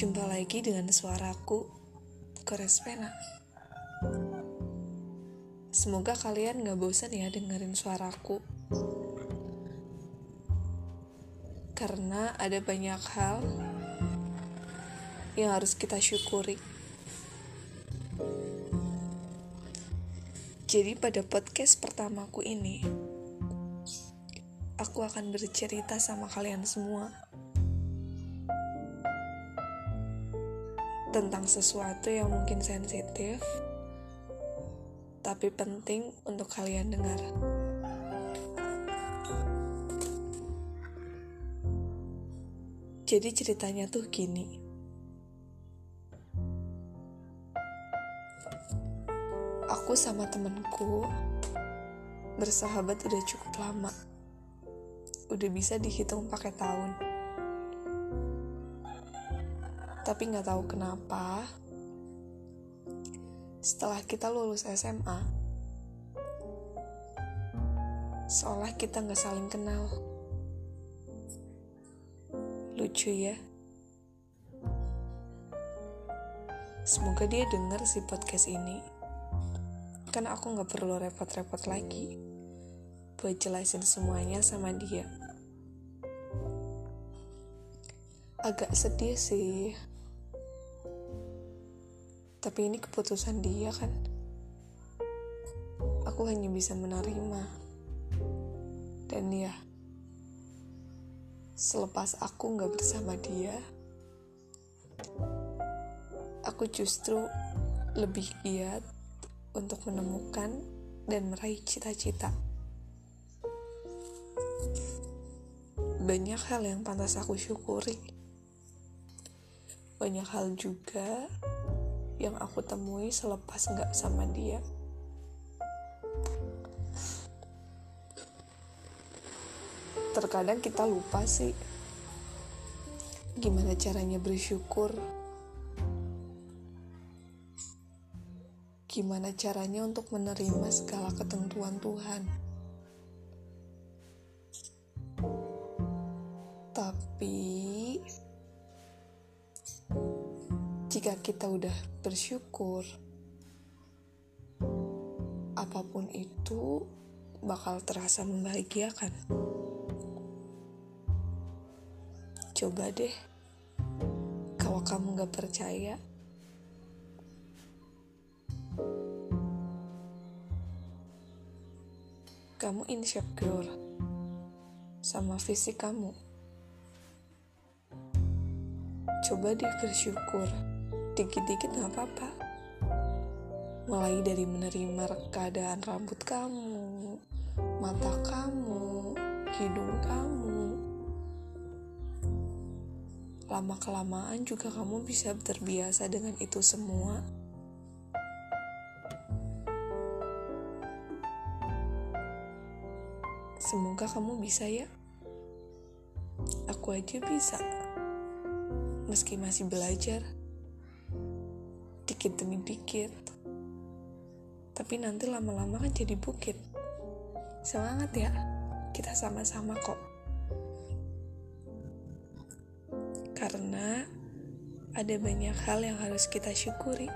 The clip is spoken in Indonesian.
Jumpa lagi dengan suaraku, Korespena. Semoga kalian gak bosan ya dengerin suaraku. Karena ada banyak hal yang harus kita syukuri. Jadi pada podcast pertamaku ini, aku akan bercerita sama kalian semua tentang sesuatu yang mungkin sensitif, tapi penting untuk kalian dengar. Jadi ceritanya tuh gini. Aku sama temenku bersahabat udah cukup lama. Udah bisa dihitung pakai tahun tapi nggak tahu kenapa setelah kita lulus SMA seolah kita nggak saling kenal. Lucu ya. Semoga dia denger si podcast ini. Karena aku nggak perlu repot-repot lagi buat jelasin semuanya sama dia. Agak sedih sih tapi ini keputusan dia kan. Aku hanya bisa menerima. Dan ya, selepas aku nggak bersama dia, aku justru lebih giat untuk menemukan dan meraih cita-cita. Banyak hal yang pantas aku syukuri. Banyak hal juga yang aku temui selepas nggak sama dia. Terkadang kita lupa sih gimana caranya bersyukur. Gimana caranya untuk menerima segala ketentuan Tuhan. Tapi jika kita udah bersyukur, apa pun itu bakal terasa membahagiakan. Coba deh, kalau kamu gak percaya, kamu insecure sama fisik kamu. Coba deh bersyukur dikit-dikit gak apa-apa. Mulai dari menerima keadaan rambut kamu mata kamu hidung kamu. Lama kelamaan juga kamu bisa terbiasa dengan itu semua. Semoga kamu bisa ya. Aku aja bisa. Meski masih belajar dikit demi dikit tapi nanti lama-lama kan jadi bukit. Semangat ya. Kita sama-sama kok. Karena ada banyak hal yang harus kita syukuri